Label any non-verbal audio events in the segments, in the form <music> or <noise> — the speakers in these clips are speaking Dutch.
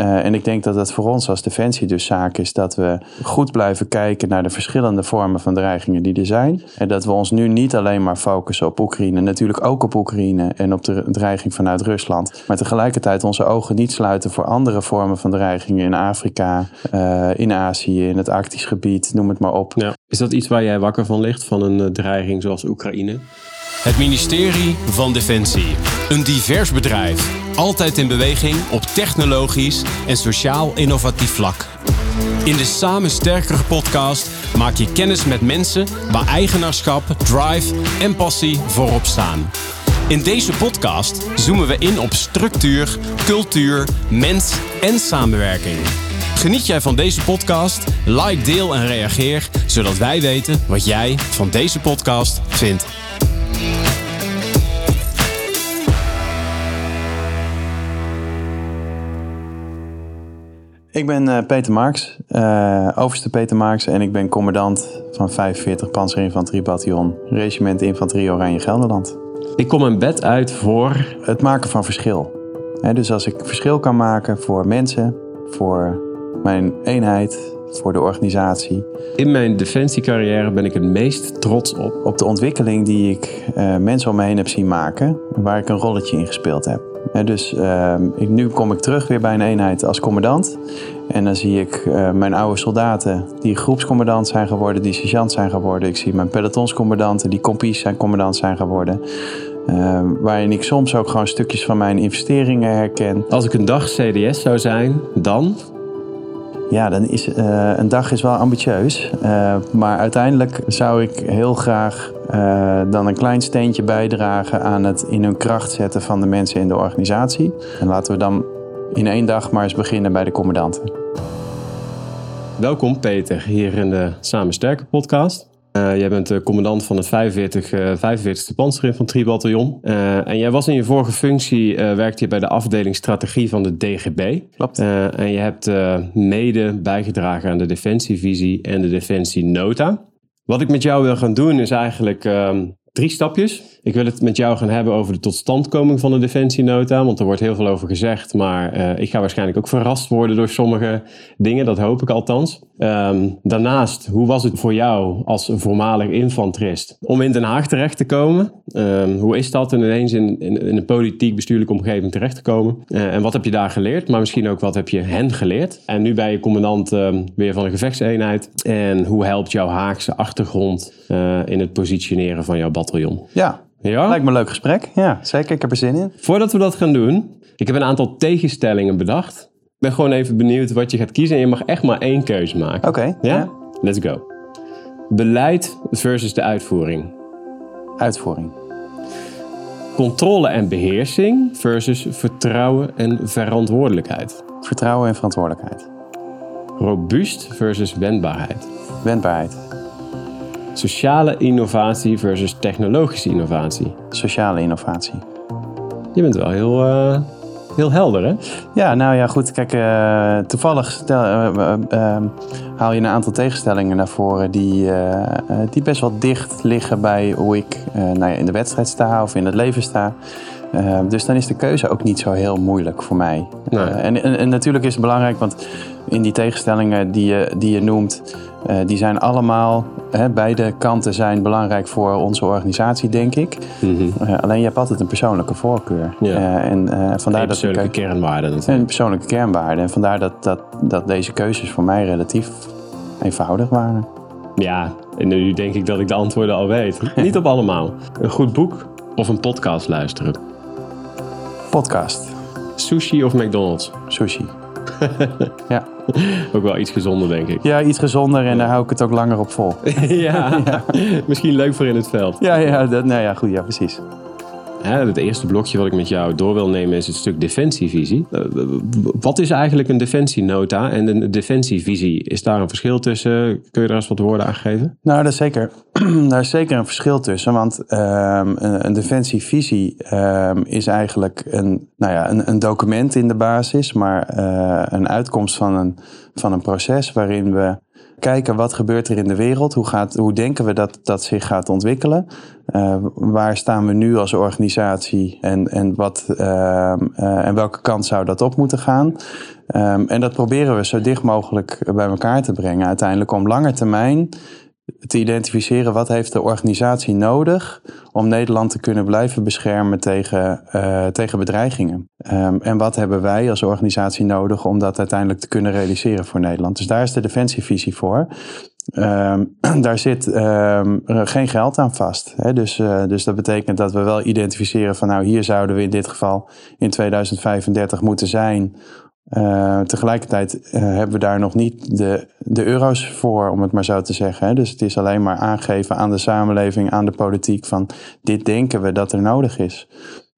Uh, en ik denk dat het voor ons als Defensie dus zaak is dat we goed blijven kijken naar de verschillende vormen van dreigingen die er zijn. En dat we ons nu niet alleen maar focussen op Oekraïne, natuurlijk ook op Oekraïne en op de dreiging vanuit Rusland. Maar tegelijkertijd onze ogen niet sluiten voor andere vormen van dreigingen in Afrika, uh, in Azië, in het Arktisch gebied, noem het maar op. Is dat iets waar jij wakker van ligt, van een dreiging zoals Oekraïne? Het ministerie van Defensie. Een divers bedrijf. Altijd in beweging op technologisch en sociaal innovatief vlak. In de Samen Sterker podcast maak je kennis met mensen waar eigenaarschap, drive en passie voorop staan. In deze podcast zoomen we in op structuur, cultuur, mens en samenwerking. Geniet jij van deze podcast? Like, deel en reageer, zodat wij weten wat jij van deze podcast vindt. Ik ben uh, Peter Marks, uh, overste Peter Marks en ik ben commandant van 45 Panzerinfanteriebataljon, regiment Infanterie Oranje Gelderland. Ik kom een bed uit voor... Het maken van verschil. dus als ik verschil kan maken voor mensen, voor mijn eenheid, voor de organisatie. In mijn defensiecarrière ben ik het meest trots op. Op de ontwikkeling die ik uh, mensen om me heen heb zien maken, waar ik een rolletje in gespeeld heb. dus uh, ik, nu kom ik terug weer bij een eenheid als commandant. En dan zie ik uh, mijn oude soldaten die groepscommandant zijn geworden, die sergeant zijn geworden. Ik zie mijn pelotonscommandanten die kompies zijn commandant zijn geworden. Uh, waarin ik soms ook gewoon stukjes van mijn investeringen herken. Als ik een dag CDS zou zijn, dan? Ja, dan is uh, een dag is wel ambitieus. Uh, maar uiteindelijk zou ik heel graag uh, dan een klein steentje bijdragen aan het in hun kracht zetten van de mensen in de organisatie. En laten we dan in één dag maar eens beginnen bij de commandanten. Welkom Peter, hier in de Samen Sterker podcast. Uh, jij bent de commandant van het 45, uh, 45e Panzerinfanteriebataljon. Uh, en jij was in je vorige functie, werkte je bij de afdeling strategie van de DGB. Klopt. en je hebt mede bijgedragen aan de defensievisie en de defensienota. Wat ik met jou wil gaan doen is eigenlijk ehm, drie stapjes. Ik wil het met jou gaan hebben over de totstandkoming van de defensienota, want er wordt heel veel over gezegd, maar uh, ik ga waarschijnlijk ook verrast worden door sommige dingen, dat hoop ik althans. Um, daarnaast, hoe was het voor jou als voormalig infanterist om in Den Haag terecht te komen? Um, hoe is dat ineens in, in, een politiek bestuurlijke omgeving terecht te komen? Uh, en wat heb je daar geleerd, maar misschien ook wat heb je hen geleerd? En nu ben je commandant um, weer van een gevechtseenheid en hoe helpt jouw Haagse achtergrond uh, in het positioneren van jouw Ja, ja? Lijkt me een leuk gesprek. Ja, zeker. Ik heb er zin in. Voordat we dat gaan doen, ik heb een aantal tegenstellingen bedacht. Ik ben gewoon even benieuwd wat je gaat kiezen en je mag echt maar één keuze maken. Oké. Okay, ja? ja? Let's go. Beleid versus de uitvoering. Uitvoering. Controle en beheersing versus vertrouwen en verantwoordelijkheid. Vertrouwen en verantwoordelijkheid. Robuust versus wendbaarheid. Wendbaarheid. Sociale innovatie versus technologische innovatie. Sociale innovatie. Je bent wel heel, uh, heel helder, hè? Ja, nou ja, goed. Kijk, uh, toevallig stel, uh, haal je een aantal tegenstellingen naar voren die, die best wel dicht liggen bij hoe ik nou ja, in de wedstrijd sta of in het leven sta. dus dan is de keuze ook niet zo heel moeilijk voor mij. Nee. En, en, en, natuurlijk is het belangrijk, want in die tegenstellingen die je, die je noemt, uh, die zijn allemaal, hè, beide kanten zijn belangrijk voor onze organisatie, denk ik. Mm -hmm. uh, alleen je hebt altijd een persoonlijke voorkeur. Ja. Uh, en vandaar een persoonlijke dat kernwaarde natuurlijk. Een persoonlijke kernwaarde. En vandaar dat, dat, dat deze keuzes voor mij relatief eenvoudig waren. Ja, en nu denk ik dat ik de antwoorden al weet. <laughs> Niet op allemaal. Een goed boek of een podcast luisteren? Podcast. Sushi of McDonald's? Sushi. <laughs> ja. Ook wel iets gezonder, denk ik. Ja, iets gezonder en daar hou ik het ook langer op vol. <laughs> ja, <laughs> ja, misschien leuk voor in het veld. Ja, ja, dat, nou ja, goed, ja, precies. Het eerste blokje wat ik met jou door wil nemen is het stuk defensievisie. Uh, wat is eigenlijk een defensienota en een defensievisie? Is daar een verschil tussen? Kun je daar eens wat woorden aan geven? Nou, daar is zeker, <clears throat> daar is zeker een verschil tussen. Want um, een, defensievisie um, is eigenlijk een, nou ja, een, een, document in de basis, maar uh, een uitkomst van een, van een proces waarin we kijken wat gebeurt er in de wereld, hoe, gaat, hoe denken we dat dat zich gaat ontwikkelen, uh, waar staan we nu als organisatie en, en, wat, uh, en welke kant zou dat op moeten gaan. Um, en dat proberen we zo dicht mogelijk bij elkaar te brengen uiteindelijk om lange termijn te identificeren wat heeft de organisatie nodig om Nederland te kunnen blijven beschermen tegen, uh, tegen bedreigingen. Um, en wat hebben wij als organisatie nodig om dat uiteindelijk te kunnen realiseren voor Nederland. Dus daar is de defensievisie voor. Um, <clears throat> daar zit um, geen geld aan vast. Hè? Dus, uh, dus dat betekent dat we wel identificeren van nou hier zouden we in dit geval in 2035 moeten zijn uh, tegelijkertijd uh, hebben we daar nog niet de, de euro's voor, om het maar zo te zeggen. Hè. Dus het is alleen maar aangeven aan de samenleving, aan de politiek van dit denken we dat er nodig is.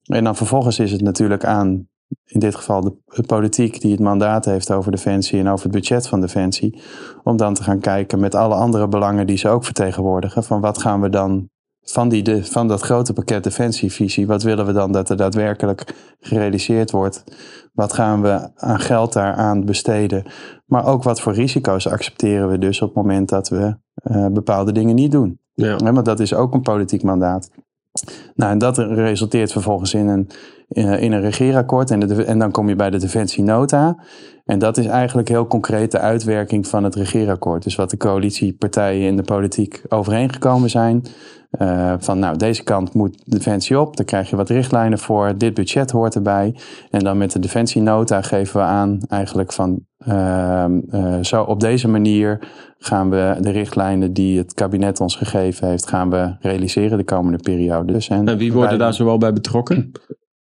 En dan vervolgens is het natuurlijk aan, in dit geval de politiek die het mandaat heeft over defensie en over het budget van defensie, om dan te gaan kijken met alle andere belangen die ze ook vertegenwoordigen, van wat gaan we dan van, die, de, van dat grote pakket defensievisie, wat willen we dan dat er daadwerkelijk gerealiseerd wordt? Wat gaan we aan geld daaraan besteden? Maar ook wat voor risico's accepteren we dus op het moment dat we uh, bepaalde dingen niet doen? Ja. ja. want dat is ook een politiek mandaat. Nou, en dat resulteert vervolgens in een, in een regeerakkoord en, de, en dan kom je bij de defensienota. En dat is eigenlijk heel concreet de uitwerking van het regeerakkoord. Dus wat de coalitiepartijen in de politiek overeengekomen zijn. Uh, van nou, deze kant moet defensie op, daar krijg je wat richtlijnen voor, dit budget hoort erbij. En dan met de defensienota geven we aan eigenlijk van uh, uh, zo op deze manier gaan we de richtlijnen die het kabinet ons gegeven heeft, gaan we realiseren de komende periode. Dus en, en wie worden daar zowel bij betrokken?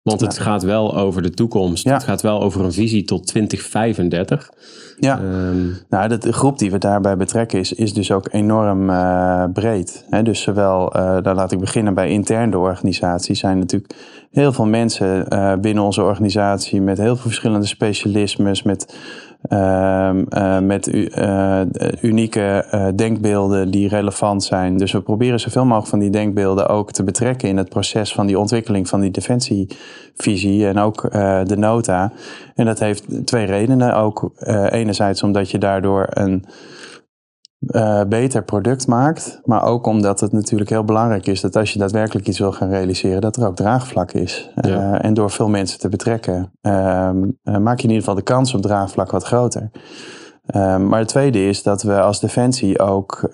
Want het gaat wel over de toekomst. Ja. Het gaat wel over een visie tot 2035. Ja, um, nou, de groep die we daarbij betrekken is, is dus ook enorm uh, breed. He, dus zowel, uh, daar laat ik beginnen bij intern de organisatie, zijn natuurlijk heel veel mensen uh, binnen onze organisatie met heel veel verschillende specialismes, met met uh, unieke denkbeelden die relevant zijn. Dus we proberen zoveel mogelijk van die denkbeelden ook te betrekken in het proces van die ontwikkeling van die defensievisie en ook de nota. En dat heeft twee redenen. Ook enerzijds omdat je daardoor een uh, beter product maakt. Maar ook omdat het natuurlijk heel belangrijk is dat als je daadwerkelijk iets wil gaan realiseren, dat er ook draagvlak is. Ja. Uh, en door veel mensen te betrekken, uh, maak je in ieder geval de kans op draagvlak wat groter. Ehm, maar het tweede is dat we als Defensie ook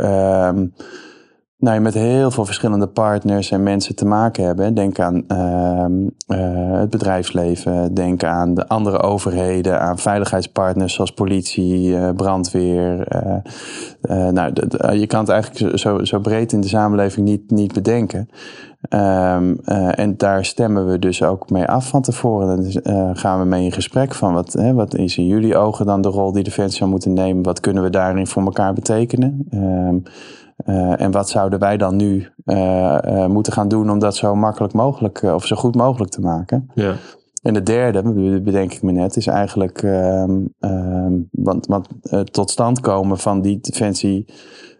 ehm, nou, met heel veel verschillende partners en mensen te maken hebben. Denk aan uh, het bedrijfsleven, denk aan de andere overheden, aan veiligheidspartners zoals politie, uh, brandweer. Uh, nou, je kan het eigenlijk zo, zo breed in de samenleving niet, niet bedenken. Um, en daar stemmen we dus ook mee af van tevoren. Dan gaan we mee in gesprek van wat, hè, wat is in jullie ogen dan de rol die Defensie zou moeten nemen? Wat kunnen we daarin voor elkaar betekenen? Um, uh, en wat zouden wij dan nu moeten gaan doen om dat zo makkelijk mogelijk of zo goed mogelijk te maken? Ja. En de derde, bedenk ik me net, is eigenlijk um, want, want tot stand komen van die defensie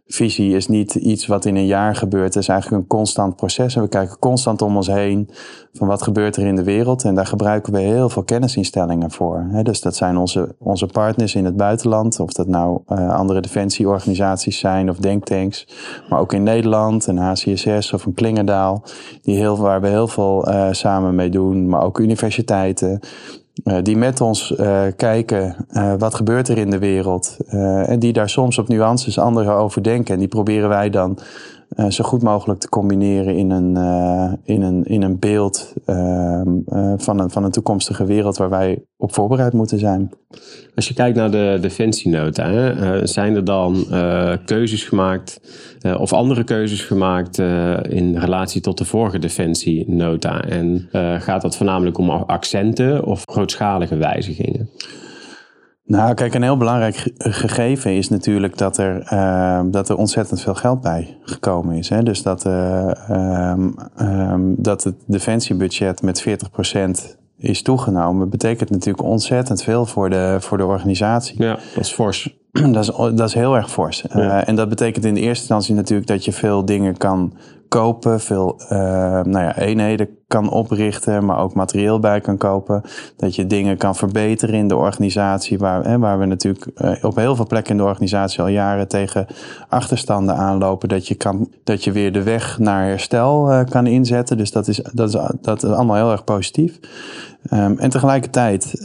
visie is niet iets wat in een jaar gebeurt. Het is eigenlijk een constant proces. En we kijken constant om ons heen van wat gebeurt er in de wereld. En daar gebruiken we heel veel kennisinstellingen voor. Dus dat zijn onze, onze partners in het buitenland. Of dat nou uh, andere defensieorganisaties zijn of denktanks. Maar ook in Nederland, een HCSS of een Klingendaal. Die heel, waar we heel veel uh, samen mee doen. Maar ook universiteiten. Uh, die met ons uh, kijken uh, wat gebeurt er in de wereld. en die daar soms op nuances anderen over denken. En die proberen wij dan uh, zo goed mogelijk te combineren in een, uh, in een, in een beeld uh, van, een, van een toekomstige wereld waar wij op voorbereid moeten zijn. Als je kijkt naar de defensienota, hè, zijn er dan keuzes gemaakt of andere keuzes gemaakt in relatie tot de vorige defensienota? En gaat dat voornamelijk om accenten of grootschalige wijzigingen? Nou, kijk, een heel belangrijk gegeven is natuurlijk dat er, uh, dat er ontzettend veel geld bij gekomen is. Hè? Dus dat, uh, um, um, dat het defensiebudget met 40% is toegenomen, betekent natuurlijk ontzettend veel voor de, voor de organisatie. Ja, dat is fors. <clears throat> dat, is, dat is heel erg fors. Ja. Uh, en dat betekent in de eerste instantie natuurlijk dat je veel dingen kan kopen, veel uh, nou ja, eenheden kan oprichten, maar ook materieel bij kan kopen. Dat je dingen kan verbeteren in de organisatie, waar, hè, waar we natuurlijk uh, op heel veel plekken in de organisatie al jaren tegen achterstanden aanlopen. Dat je, kan, dat je weer de weg naar herstel uh, kan inzetten. Dus dat is, dat, is, dat is allemaal heel erg positief. Um, en tegelijkertijd,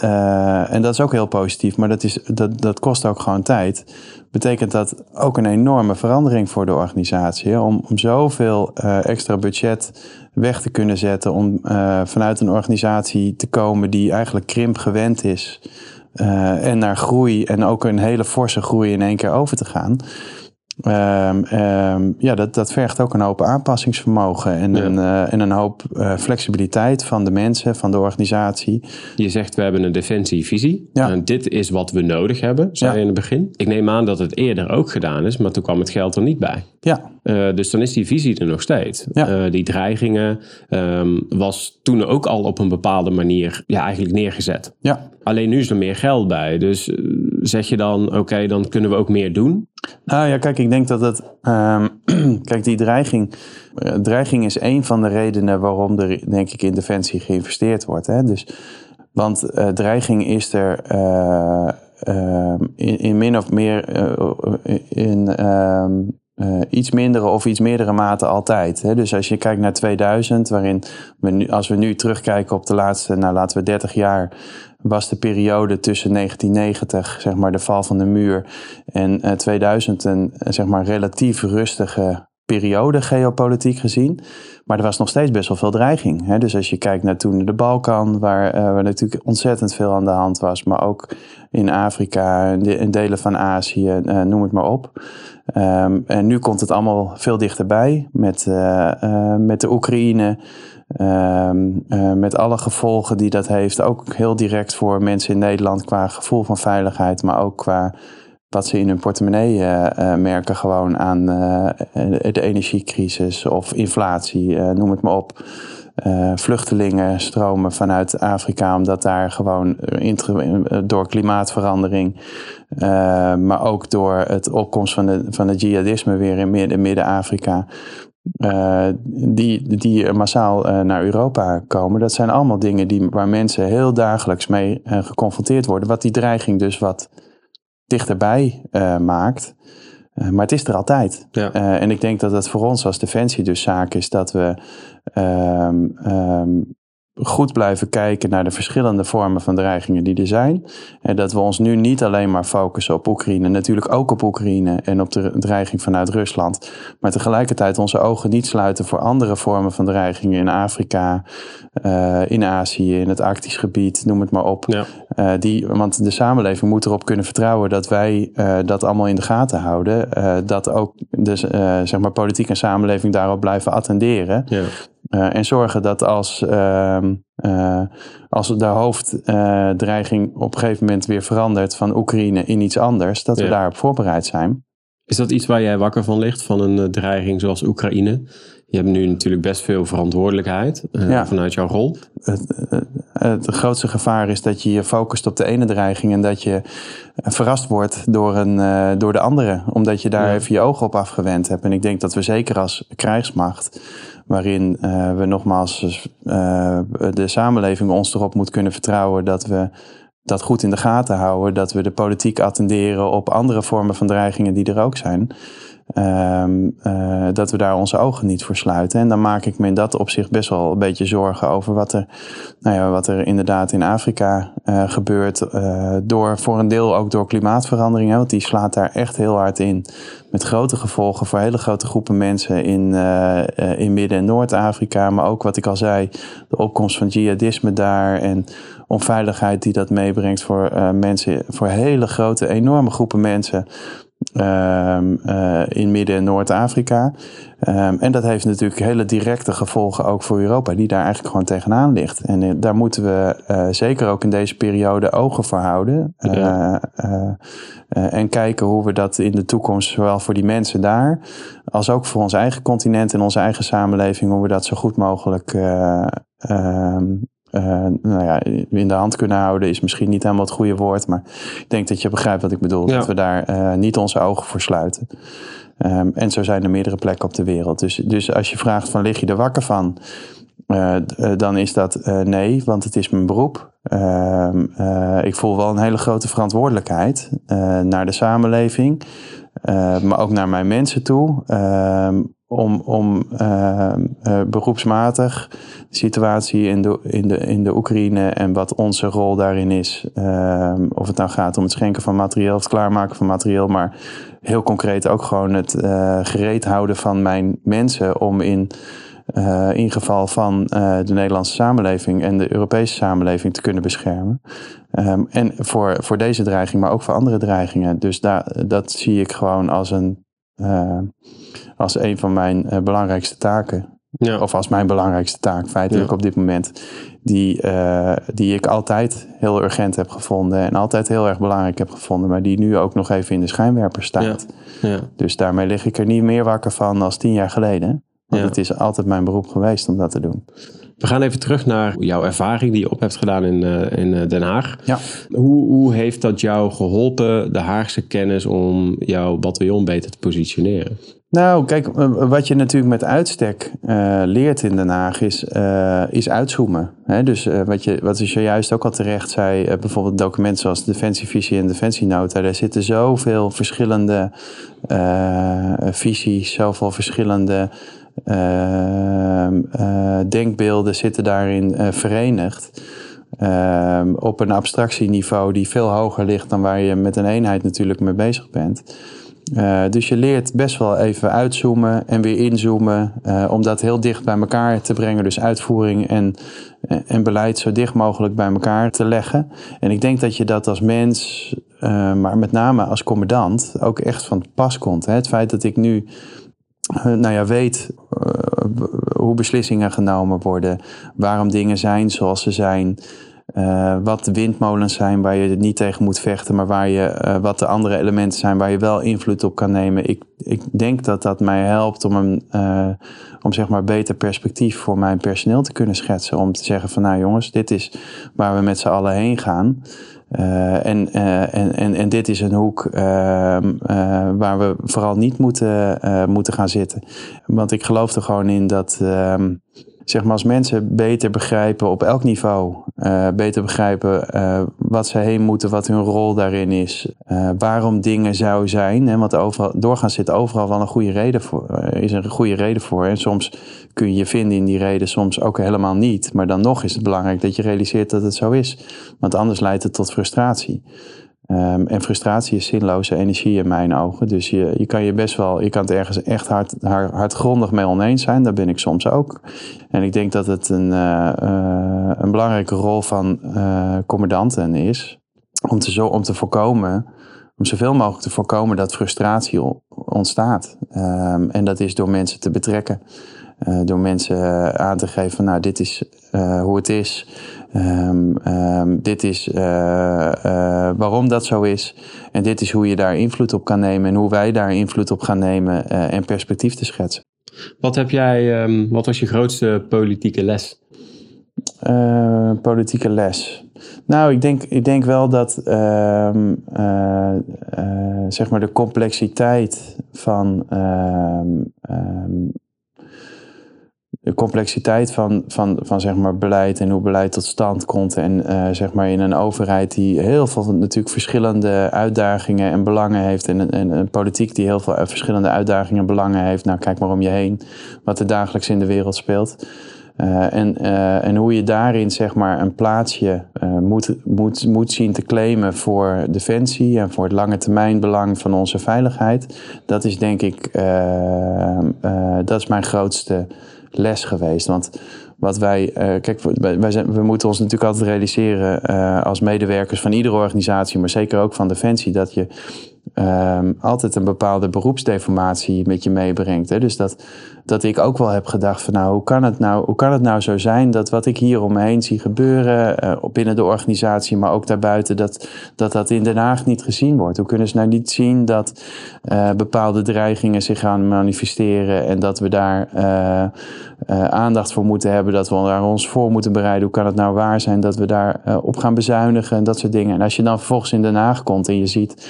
en dat is ook heel positief, maar dat, is, dat, dat kost ook gewoon tijd. Betekent dat ook een enorme verandering voor de organisatie. Om, om zoveel uh, extra budget weg te kunnen zetten. Om uh, vanuit een organisatie te komen die eigenlijk krimp gewend is. en naar groei en ook een hele forse groei in één keer over te gaan. Um, um, ja, dat, dat vergt ook een hoop aanpassingsvermogen en, ja. een, uh, en een hoop uh, flexibiliteit van de mensen, van de organisatie. Je zegt we hebben een defensievisie. Ja. En dit is wat we nodig hebben, zei je in het begin. Ik neem aan dat het eerder ook gedaan is, maar toen kwam het geld er niet bij. Ja. Uh, dus dan is die visie er nog steeds. Ja. die dreigingen um, was toen ook al op een bepaalde manier ja, eigenlijk neergezet. Ja. Alleen nu is er meer geld bij. Dus zeg je dan, oké, okay, dan kunnen we ook meer doen? Nou ja, kijk, ik denk dat het. Um, <clears throat> kijk, die dreiging. Dreiging is een van de redenen waarom er, denk ik, in defensie geïnvesteerd wordt. Hè? Dus, want dreiging is er. Uh, uh, in, in, min of meer. in. Uh, iets mindere of iets meerdere mate altijd. Hè? Dus als je kijkt naar 2000, waarin we nu, als we nu terugkijken op de laatste, nou laten we 30 jaar, was de periode tussen 1990, zeg maar de val van de muur, en uh, 2000 een zeg maar relatief rustige periode geopolitiek gezien. Maar er was nog steeds best wel veel dreiging. Hè? Dus als je kijkt naar toen de Balkan, waar, uh, waar natuurlijk ontzettend veel aan de hand was, maar ook in Afrika, in delen van Azië, uh, noem het maar op. Um, en nu komt het allemaal veel dichterbij met, uh, met de Oekraïne. Uh, met alle gevolgen die dat heeft. Ook heel direct voor mensen in Nederland qua gevoel van veiligheid, maar ook qua wat ze in hun portemonnee uh, uh, merken gewoon aan de energiecrisis of inflatie, noem het maar op. vluchtelingen stromen vanuit Afrika omdat daar gewoon door klimaatverandering, maar ook door het opkomst van, de, van het jihadisme weer in Midden-Afrika. Uh, die, die massaal uh, naar Europa komen. Dat zijn allemaal dingen die, waar mensen heel dagelijks mee uh, geconfronteerd worden. Wat die dreiging dus wat dichterbij maakt. maar het is er altijd. Ja. en ik denk dat het voor ons als Defensie dus zaak is dat we um, um, goed blijven kijken naar de verschillende vormen van dreigingen die er zijn. En dat we ons nu niet alleen maar focussen op Oekraïne, natuurlijk ook op Oekraïne en op de dreiging vanuit Rusland, maar tegelijkertijd onze ogen niet sluiten voor andere vormen van dreigingen in Afrika, uh, in Azië, in het Arktisch gebied, noem het maar op. Ja. Uh, die, want de samenleving moet erop kunnen vertrouwen dat wij uh, dat allemaal in de gaten houden. dat ook de zeg maar politiek en samenleving daarop blijven attenderen. Ja. Uh, en zorgen dat als, uh, uh, als de hoofddreiging op een gegeven moment weer verandert van Oekraïne in iets anders, dat we Ja. daarop voorbereid zijn. Is dat iets waar jij wakker van ligt, van een eh, dreiging zoals Oekraïne? Je hebt nu natuurlijk best veel verantwoordelijkheid eh, Ja. vanuit jouw rol. Het, het grootste gevaar is dat je je focust op de ene dreiging en dat je verrast wordt door, een, eh, door de andere, omdat je daar Ja. even je ogen op afgewend hebt. En ik denk dat we zeker als krijgsmacht, waarin eh, we nogmaals de samenleving ons erop moet kunnen vertrouwen dat we dat goed in de gaten houden, dat we de politiek attenderen op andere vormen van dreigingen die er ook zijn. Ehm, eh, dat we daar onze ogen niet voor sluiten. En dan maak ik me in dat opzicht best wel een beetje zorgen over wat er, nou ja, wat er inderdaad in Afrika eh, gebeurt. eh, door, voor een deel ook door klimaatverandering. Hè, want die slaat daar echt heel hard in. Met grote gevolgen voor hele grote groepen mensen in, in Midden- en Noord-Afrika. Maar ook wat ik al zei, de opkomst van jihadisme daar. En onveiligheid die dat meebrengt voor eh, mensen, voor hele grote, enorme groepen mensen. ehm, eh, in Midden- en Noord-Afrika. Ehm, en dat heeft natuurlijk hele directe gevolgen ook voor Europa, die daar eigenlijk gewoon tegenaan ligt. En eh, daar moeten we eh, zeker ook in deze periode ogen voor houden. Ja. en kijken hoe we dat in de toekomst, zowel voor die mensen daar, als ook voor ons eigen continent en onze eigen samenleving, hoe we dat zo goed mogelijk eh, ehm, nou ja, in de hand kunnen houden is misschien niet helemaal het goede woord. Maar ik denk dat je begrijpt wat ik bedoel. Dat we daar niet onze ogen voor sluiten. Ehm, en zo zijn er meerdere plekken op de wereld. Dus, dus als je vraagt van lig je er wakker van? dan is dat nee, want het is mijn beroep. Ehm, ik voel wel een hele grote verantwoordelijkheid naar de samenleving. maar ook naar mijn mensen toe. Ehm, om, om uh, uh, beroepsmatig de situatie in de, in, de, in de Oekraïne en wat onze rol daarin is. Uh, of het nou gaat om het schenken van materieel het klaarmaken van materieel, maar heel concreet ook gewoon het uh, gereed houden van mijn mensen om in, in geval van de Nederlandse samenleving en de Europese samenleving te kunnen beschermen. Um, en voor, voor deze dreiging, maar ook voor andere dreigingen. Dus dat zie ik gewoon als een als een van mijn uh, belangrijkste taken. Ja. Of als mijn belangrijkste taak feitelijk op dit moment. Die, uh, die ik altijd heel urgent heb gevonden. En altijd heel erg belangrijk heb gevonden. Maar die nu ook nog even in de schijnwerper staat. Ja. Dus daarmee lig ik er niet meer wakker van als tien jaar geleden. Want het is altijd mijn beroep geweest om dat te doen. We gaan even terug naar jouw ervaring die je op hebt gedaan in, uh, in Den Haag. Ja. Hoe, hoe heeft dat jou geholpen, de Haagse kennis, om jouw bataljon beter te positioneren? Nou, kijk, wat je natuurlijk met uitstek uh, leert in Den Haag is, uh, is uitzoomen. Hè? Dus uh, wat, je, wat je zojuist ook al terecht zei, bijvoorbeeld documenten zoals Defensievisie en Defensienota, daar zitten zoveel verschillende visies, zoveel verschillende denkbeelden zitten daarin verenigd. Ehm, op een abstractieniveau die veel hoger ligt dan waar je met een eenheid natuurlijk mee bezig bent. Uh, dus je leert best wel even uitzoomen en weer inzoomen om dat heel dicht bij elkaar te brengen. Dus uitvoering en, en beleid zo dicht mogelijk bij elkaar te leggen. En ik denk dat je dat als mens, maar met name als commandant, ook echt van pas komt. Hè? Het feit dat ik nu nou ja, weet hoe beslissingen genomen worden, waarom dingen zijn zoals ze zijn. Uh, wat de windmolens zijn waar je niet tegen moet vechten, maar waar je, wat de andere elementen zijn waar je wel invloed op kan nemen. Ik, ik denk dat dat mij helpt om een om zeg maar beter perspectief voor mijn personeel te kunnen schetsen. Om te zeggen van nou jongens, dit is waar we met z'n allen heen gaan. En, en, en, en dit is een hoek ehm, waar we vooral niet moeten, moeten gaan zitten. Want ik geloof er gewoon in dat ehm, zeg maar als mensen beter begrijpen op elk niveau, uh, beter begrijpen uh, wat ze heen moeten, wat hun rol daarin is, uh, waarom dingen zou zijn. Hè, want overal, doorgaans zit overal wel een goede reden voor, is een goede reden voor. En soms kun je je vinden in die reden, soms ook helemaal niet. Maar dan nog is het belangrijk dat je realiseert dat het zo is. Want anders leidt het tot frustratie. Um, en frustratie is zinloze energie in mijn ogen. Dus je, je kan je best wel, je kan het ergens echt hard, hard, hardgrondig mee oneens zijn. Dat ben ik soms ook. En ik denk dat het een, uh, uh, een belangrijke rol van uh, commandanten is. Om te, om te voorkomen, om zoveel mogelijk te voorkomen dat frustratie ontstaat. Um, en dat is door mensen te betrekken. Door mensen aan te geven van nou, dit is hoe het is. Um, um, dit is uh, waarom dat zo is. En dit is hoe je daar invloed op kan nemen en hoe wij daar invloed op gaan nemen en perspectief te schetsen. Wat heb jij, um, wat was je grootste politieke les? politieke les. Nou, ik denk, ik denk wel dat zeg maar de complexiteit van de complexiteit van, van, van zeg maar beleid en hoe beleid tot stand komt. En uh, zeg maar in een overheid die heel veel natuurlijk verschillende uitdagingen en belangen heeft. En, en een politiek die heel veel verschillende uitdagingen en belangen heeft. Nou, kijk maar om je heen wat er dagelijks in de wereld speelt. Uh, en, en hoe je daarin zeg maar een plaatsje moet, moet, moet zien te claimen voor defensie en voor het lange termijn belang van onze veiligheid. Dat is denk ik, dat is mijn grootste les geweest. Want wat wij, uh, kijk, wij zijn, we moeten ons natuurlijk altijd realiseren uh, als medewerkers van iedere organisatie, maar zeker ook van Defensie, dat je ehm, altijd een bepaalde beroepsdeformatie met je meebrengt. Hè? Dus dat, dat ik ook wel heb gedacht van nou hoe, kan het nou, hoe kan het nou zo zijn dat wat ik hier om me heen zie gebeuren uh, binnen de organisatie, maar ook daarbuiten, dat, dat dat in Den Haag niet gezien wordt. Hoe kunnen ze nou niet zien dat uh, bepaalde dreigingen zich gaan manifesteren en dat we daar uh, aandacht voor moeten hebben, dat we daar ons voor moeten bereiden. Hoe kan het nou waar zijn dat we daar op gaan bezuinigen en dat soort dingen. En als je dan vervolgens in Den Haag komt en je ziet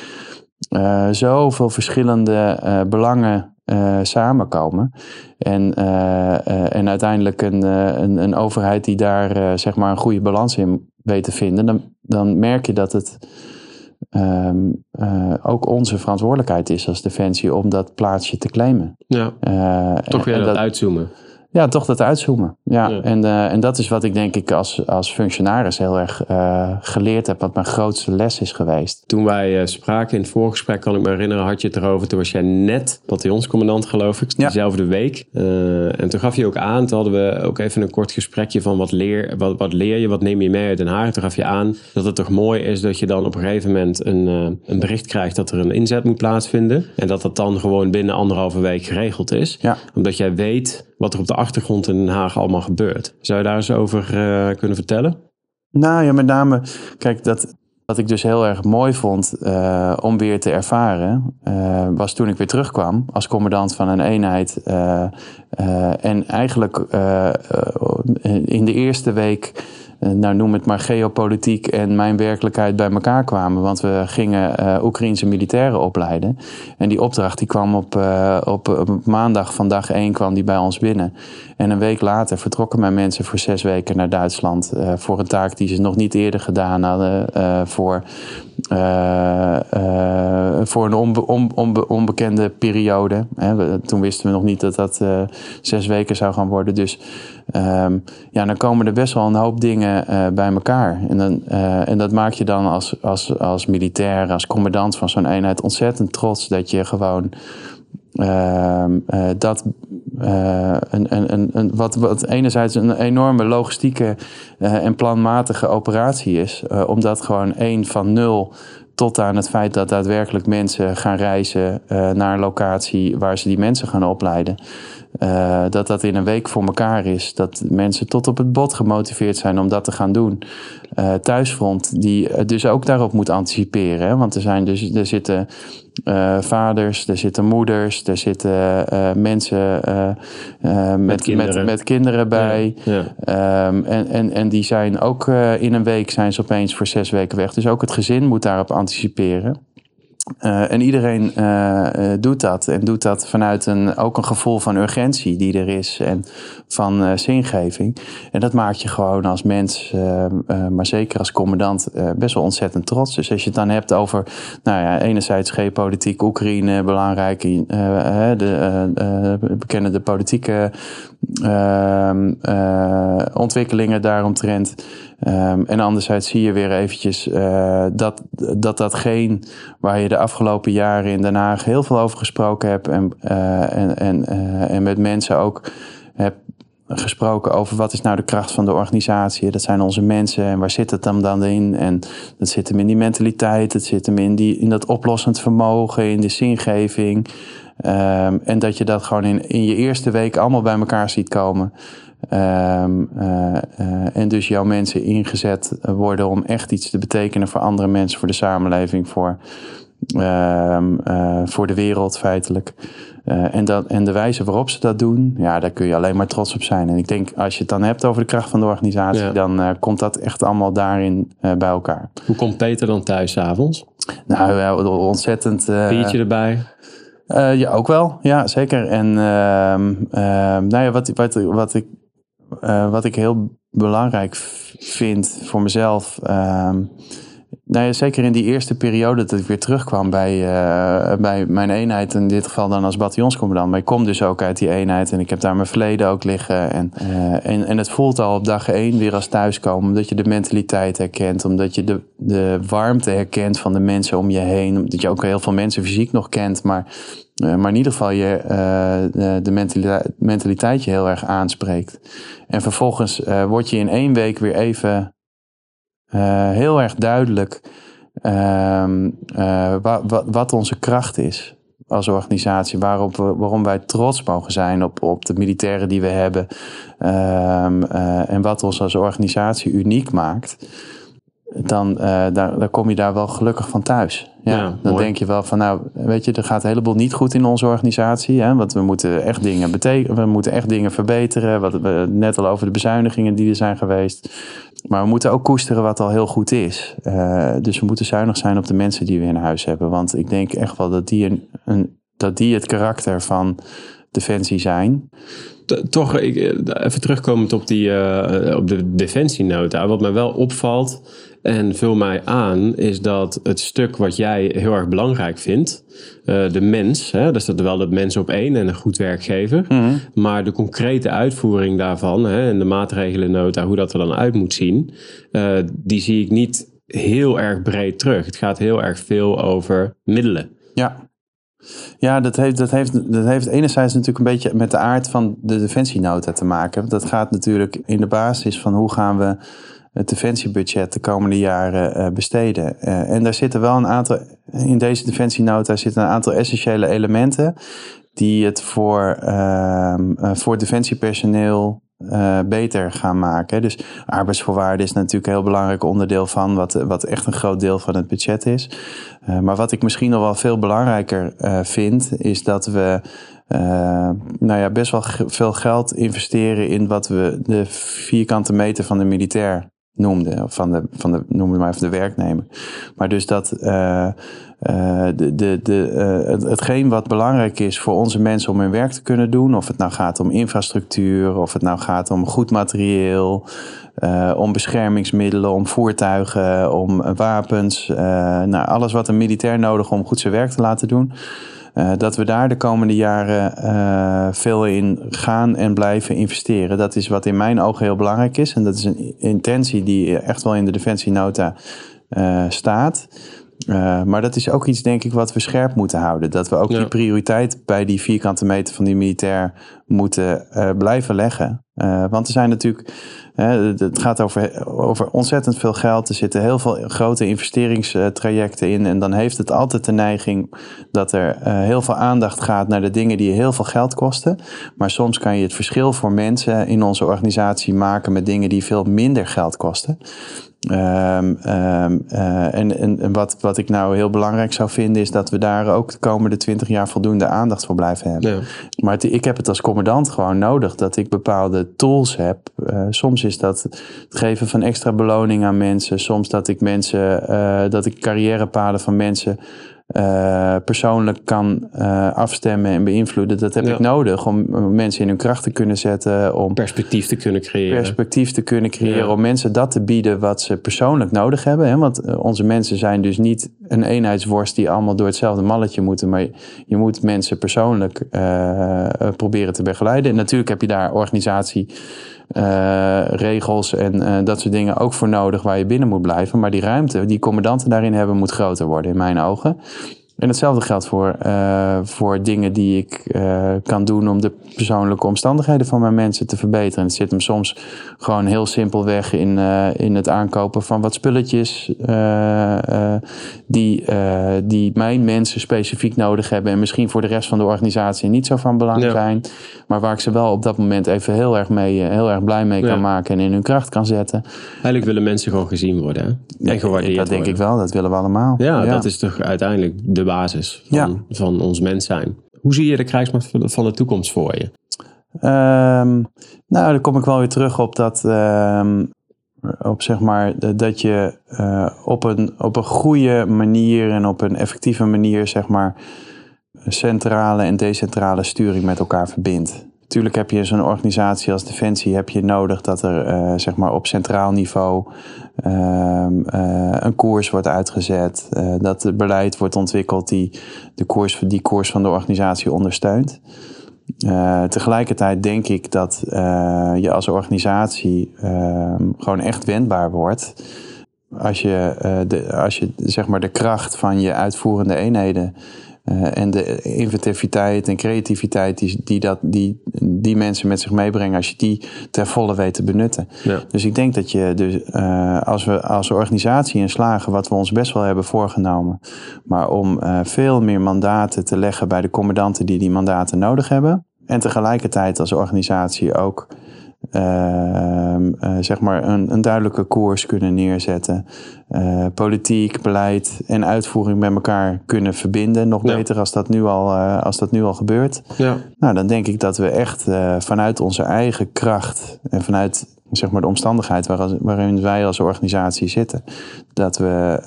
zoveel verschillende belangen uh, samenkomen. En, uh, en uiteindelijk een, een, een, overheid die daar zeg maar een goede balans in weet te vinden, dan, dan merk je dat het um, ook onze verantwoordelijkheid is als Defensie om dat plaatsje te claimen. Ja, toch weer dat, dat uitzoomen. Ja, toch dat uitzoomen. Ja. En, uh, en dat is wat ik denk ik als, als functionaris heel erg uh, geleerd heb, wat mijn grootste les is geweest. Toen wij uh, spraken in het voorgesprek, kan ik me herinneren, had je het erover. Toen was jij net bataljonscommandant, geloof ik, diezelfde ja. week. en toen gaf je ook aan, toen hadden we ook even een kort gesprekje van wat leer, wat, wat leer je, wat neem je mee uit Den Haag. Toen gaf je aan dat het toch mooi is dat je dan op een gegeven moment een, een bericht krijgt dat er een inzet moet plaatsvinden. En dat dat dan gewoon binnen anderhalve week geregeld is. Ja. Omdat jij weet wat er op de achtergrond in Den Haag allemaal gebeurt. Zou je daar eens over uh, kunnen vertellen? Nou ja, met name, kijk, dat, wat ik dus heel erg mooi vond uh, om weer te ervaren, uh, was toen ik weer terugkwam als commandant van een eenheid. en eigenlijk in de eerste week eh, nou noem het maar geopolitiek en mijn werkelijkheid bij elkaar kwamen. Want we gingen uh, Oekraïnse militairen opleiden. En die opdracht die kwam op, uh, op, op, maandag van dag één kwam die bij ons binnen. En een week later vertrokken mijn mensen voor zes weken naar Duitsland. Uh, voor een taak die ze nog niet eerder gedaan hadden. voor, voor een onbe, on, onbe, onbekende periode. Hè. Toen wisten we nog niet dat dat zes weken zou gaan worden. Dus um, ja, dan komen er best wel een hoop dingen bij elkaar. En, dan, en dat maak je dan als, als, als militair, als commandant van zo'n eenheid ontzettend trots dat je gewoon uh, dat een, een, een, wat, wat enerzijds een enorme logistieke en planmatige operatie is, omdat gewoon één van nul tot aan het feit dat daadwerkelijk mensen gaan reizen naar een locatie waar ze die mensen gaan opleiden. Uh, dat dat in een week voor elkaar is. Dat mensen tot op het bot gemotiveerd zijn om dat te gaan doen. Uh, thuisfront, die dus ook daarop moet anticiperen. Hè? Want er, zijn dus, er zitten uh, vaders, er zitten moeders, er zitten mensen met, met, kinderen. Met, met kinderen bij. Ja, ja. Um, en, en, en die zijn ook in een week zijn ze opeens voor zes weken weg. Dus ook het gezin moet daarop anticiperen. Uh, en iedereen uh, doet dat. En doet dat vanuit een, ook een gevoel van urgentie die er is. En van zingeving. En dat maakt je gewoon als mens, maar zeker als commandant, best wel ontzettend trots. Dus als je het dan hebt over, nou ja, enerzijds geopolitiek, Oekraïne, belangrijk. de, bekennen de politieke ontwikkelingen daaromtrent. Um, en anderzijds zie je weer eventjes uh, dat, dat datgene waar je de afgelopen jaren in Den Haag heel veel over gesproken hebt en, uh, en, en, uh, en met mensen ook hebt gesproken over wat is nou de kracht van de organisatie. Dat zijn onze mensen en waar zit het dan dan in? En dat zit hem in die mentaliteit, het zit hem in, die, in dat oplossend vermogen, in de zingeving. Um, en dat je dat gewoon in, in je eerste week allemaal bij elkaar ziet komen. Um, uh, uh, en dus jouw mensen ingezet worden om echt iets te betekenen voor andere mensen, voor de samenleving, voor, um, uh, voor de wereld feitelijk. en, dat, en de wijze waarop ze dat doen, ja, daar kun je alleen maar trots op zijn. En ik denk, als je het dan hebt over de kracht van de organisatie, ja. dan komt dat echt allemaal daarin bij elkaar. Hoe komt Peter dan thuis avonds? Nou, ontzettend. Biertje erbij? ja, ook wel. Ja, zeker. En nou ja, wat, wat, wat ik wat ik heel belangrijk vind voor mezelf. Uh, nou ja, zeker in die eerste periode dat ik weer terugkwam bij, uh, bij mijn eenheid, in dit geval dan als bataljonscommandant. Maar ik kom dus ook uit die eenheid en ik heb daar mijn verleden ook liggen. En, uh, en, en het voelt al op dag één weer als thuiskomen, omdat je de mentaliteit herkent, omdat je de, de warmte herkent van de mensen om je heen. Omdat je ook heel veel mensen fysiek nog kent, maar uh, maar in ieder geval je de mentaliteit, mentaliteit je heel erg aanspreekt. En vervolgens word je in één week weer even heel erg duidelijk ehm, eh, wa- wa- wat onze kracht is als organisatie. Waarop we, waarom wij trots mogen zijn op, op de militairen die we hebben. ehm, eh, en wat ons als organisatie uniek maakt. Dan eh, daar, daar kom je daar wel gelukkig van thuis. Ja, Ja, dan mooi. denk je wel van, nou, weet je, er gaat een heleboel niet goed in onze organisatie. Hè, want we moeten echt dingen betekenen, we moeten echt dingen verbeteren. Wat we net al over de bezuinigingen die er zijn geweest. Maar we moeten ook koesteren wat al heel goed is. Eh, dus we moeten zuinig zijn op de mensen die we in huis hebben. Want ik denk echt wel dat die, een, een, dat die het karakter van Defensie zijn. Toch ik, eh, even terugkomend op, die, eh, op de defensienota. Wat mij wel opvalt en vul mij aan, is dat het stuk wat jij heel erg belangrijk vindt, eh, de mens, hè, daar staat wel de mens op één en een goed werkgever. Maar de concrete uitvoering daarvan hè, en de maatregelennota, hoe dat er dan uit moet zien, eh, die zie ik niet heel erg breed terug. Het gaat heel erg veel over middelen. Ja. Ja, dat heeft, dat, heeft, dat heeft enerzijds natuurlijk een beetje met de aard van de defensienota te maken. Dat gaat natuurlijk in de basis van hoe gaan we het defensiebudget de komende jaren eh, besteden. Eh, en daar zitten wel een aantal, in deze defensienota zitten een aantal essentiële elementen die het voor, ehm, eh, voor defensiepersoneel beter gaan maken. Dus arbeidsvoorwaarden is natuurlijk een heel belangrijk onderdeel van, wat, wat echt een groot deel van het budget is. Maar wat ik misschien nog wel veel belangrijker vind, is dat we nou ja, best wel veel geld investeren in wat we de vierkante meter van de militair noemden. Of van de, van de noemen maar even de werknemer. Maar dus dat uh, uh, de, de, de, het, hetgeen wat belangrijk is voor onze mensen om hun werk te kunnen doen. Of het nou gaat om infrastructuur, of het nou gaat om goed materieel. Om beschermingsmiddelen, om voertuigen, om wapens. nou, alles wat een militair nodig om goed zijn werk te laten doen. Uh, dat we daar de komende jaren uh, veel in gaan en blijven investeren. Dat is wat in mijn ogen heel belangrijk is. En dat is een intentie die echt wel in de defensienota uh, staat. maar dat is ook iets, denk ik, wat we scherp moeten houden. Dat we ook ja. die prioriteit bij die vierkante meter van die militair moeten blijven leggen. Want er zijn natuurlijk het gaat over, over ontzettend veel geld. Er zitten heel veel grote investeringstrajecten in. En dan heeft het altijd de neiging dat er uh, heel veel aandacht gaat naar de dingen die heel veel geld kosten. Maar soms kan je het verschil voor mensen in onze organisatie maken met dingen die veel minder geld kosten. Um, um, uh, en en, en wat, wat ik nou heel belangrijk zou vinden, is dat we daar ook de komende twintig jaar voldoende aandacht voor blijven hebben. Ja. Maar het, ik heb het als commandant gewoon nodig dat ik bepaalde tools heb. Uh, soms is dat het geven van extra beloning aan mensen. Soms dat ik mensen, uh, dat ik carrièrepaden van mensen uh, persoonlijk kan afstemmen en beïnvloeden. Dat heb ja. ik nodig om mensen in hun kracht te kunnen zetten. Om perspectief te kunnen creëren. Perspectief te kunnen creëren. Ja. Om mensen dat te bieden wat ze persoonlijk nodig hebben. Hè? Want onze mensen zijn dus niet een eenheidsworst die allemaal door hetzelfde malletje moeten. Maar je, moet mensen persoonlijk uh, proberen te begeleiden. En natuurlijk heb je daar organisatie. Uh, regels en dat soort dingen ook voor nodig waar je binnen moet blijven. Maar die ruimte die commandanten daarin hebben moet groter worden in mijn ogen. En hetzelfde geldt voor, uh, voor dingen die ik uh, kan doen om de persoonlijke omstandigheden van mijn mensen te verbeteren. Het zit hem soms gewoon heel simpelweg in, uh, in het aankopen van wat spulletjes die, die mijn mensen specifiek nodig hebben. En misschien voor de rest van de organisatie niet zo van belang ja. zijn. Maar waar ik ze wel op dat moment even heel erg, mee, heel erg blij mee kan ja. maken en in hun kracht kan zetten. Eigenlijk willen mensen gewoon gezien worden. Hè? En gewaardeerd Dat denk ik wel, dat willen we allemaal. Ja, ja. dat is toch uiteindelijk de basis van, ja. van ons mens zijn. Hoe zie je de krijgsmacht van de toekomst voor je? Um, nou, dan kom ik wel weer terug op dat, um, op zeg maar, dat je uh, op, een, op een goede manier en op een effectieve manier, zeg maar, centrale en decentrale sturing met elkaar verbindt. Natuurlijk heb je zo'n organisatie als Defensie heb je nodig dat er uh, zeg maar op centraal niveau uh, uh, een koers wordt uitgezet. eh, dat het beleid wordt ontwikkeld die de koers, die koers van de organisatie ondersteunt. Eh, tegelijkertijd denk ik dat eh, je als organisatie ehm, gewoon echt wendbaar wordt. Als je, eh, de, als je zeg maar de kracht van je uitvoerende eenheden eh, en de inventiviteit en creativiteit die, die, dat, die, die mensen met zich meebrengen, als je die ter volle weet te benutten. Ja. Dus ik denk dat je, dus, uh, als we als organisatie in slagen, wat we ons best wel hebben voorgenomen, maar om uh, veel meer mandaten te leggen bij de commandanten die die mandaten nodig hebben. En tegelijkertijd als organisatie ook uh, zeg maar een, een, duidelijke koers kunnen neerzetten. Uh, politiek, beleid en uitvoering met elkaar kunnen verbinden. Nog ja. beter als dat nu al, uh, als dat nu al gebeurt. Ja. Nou, dan denk ik dat we echt vanuit onze eigen kracht en vanuit zeg maar, de omstandigheid waar, waarin wij als organisatie zitten, dat we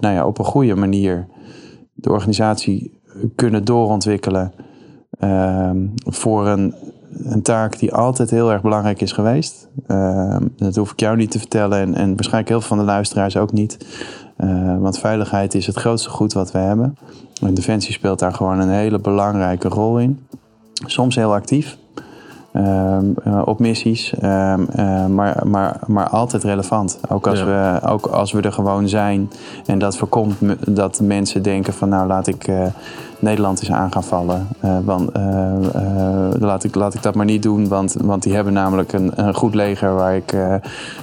nou ja, op een goede manier de organisatie kunnen doorontwikkelen ehm, voor een een taak die altijd heel erg belangrijk is geweest. Uh, dat hoef ik jou niet te vertellen en, en waarschijnlijk heel veel van de luisteraars ook niet. Uh, want veiligheid is het grootste goed wat we hebben. En Defensie speelt daar gewoon een hele belangrijke rol in. Soms heel actief. Uh, op missies, ehm, maar, maar, maar altijd relevant. Ook als, ja. we, ook als we er gewoon zijn en dat voorkomt dat mensen denken van nou laat ik uh, Nederland eens aan gaan vallen. Want, laat, ik, laat ik dat maar niet doen, want, want die hebben namelijk een, een goed leger waar ik,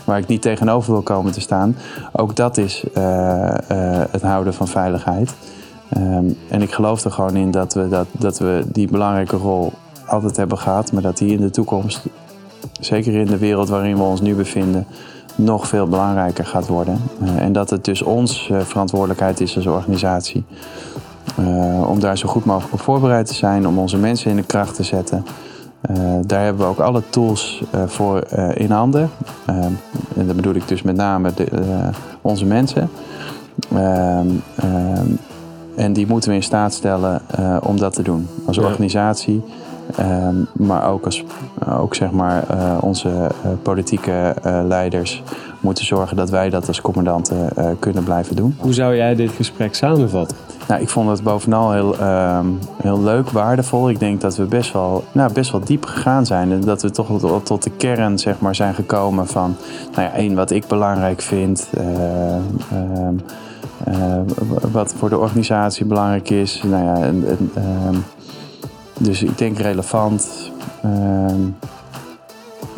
waar ik niet tegenover wil komen te staan. Ook dat is het houden van veiligheid. Um, en ik geloof er gewoon in dat we, dat, dat we die belangrijke rol altijd hebben gehad, maar dat die in de toekomst, zeker in de wereld waarin we ons nu bevinden, nog veel belangrijker gaat worden. Uh, en dat het dus ons uh, verantwoordelijkheid is als organisatie uh, om daar zo goed mogelijk op voorbereid te zijn, om onze mensen in de kracht te zetten. daar hebben we ook alle tools voor in handen. en dat bedoel ik dus met name de, onze mensen. Ehm, en die moeten we in staat stellen om dat te doen als organisatie. Um, maar ook, als, ook zeg maar, uh, onze uh, politieke uh, leiders moeten zorgen dat wij dat als commandanten kunnen blijven doen. Hoe zou jij dit gesprek samenvatten? Nou, ik vond het bovenal heel, um, heel leuk, waardevol. Ik denk dat we best wel, nou, best wel diep gegaan zijn. En dat we toch tot, tot de kern zeg maar, zijn gekomen van... Nou ja, één, wat ik belangrijk vind... Um, wat voor de organisatie belangrijk is. Nou ja, en, en, dus ik denk relevant, uh,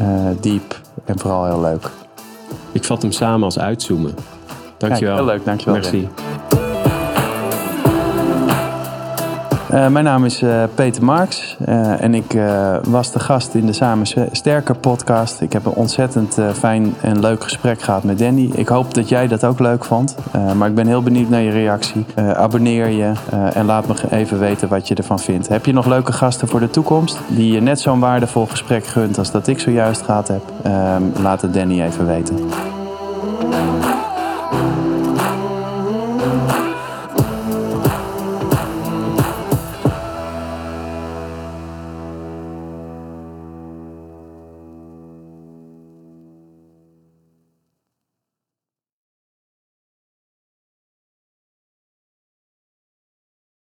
uh, diep en vooral heel leuk. Ik vat hem samen als uitzoomen. Dankjewel. Kijk, heel leuk, dankjewel. Merci. Uh, mijn naam is uh, Peter Marks uh, en ik was de gast in de Samen Sterker podcast. Ik heb een ontzettend fijn en leuk gesprek gehad met Danny. Ik hoop dat jij dat ook leuk vond, maar ik ben heel benieuwd naar je reactie. abonneer je en laat me even weten wat je ervan vindt. Heb je nog leuke gasten voor de toekomst die je net zo'n waardevol gesprek gunt als dat ik zojuist gehad heb? laat het Danny even weten.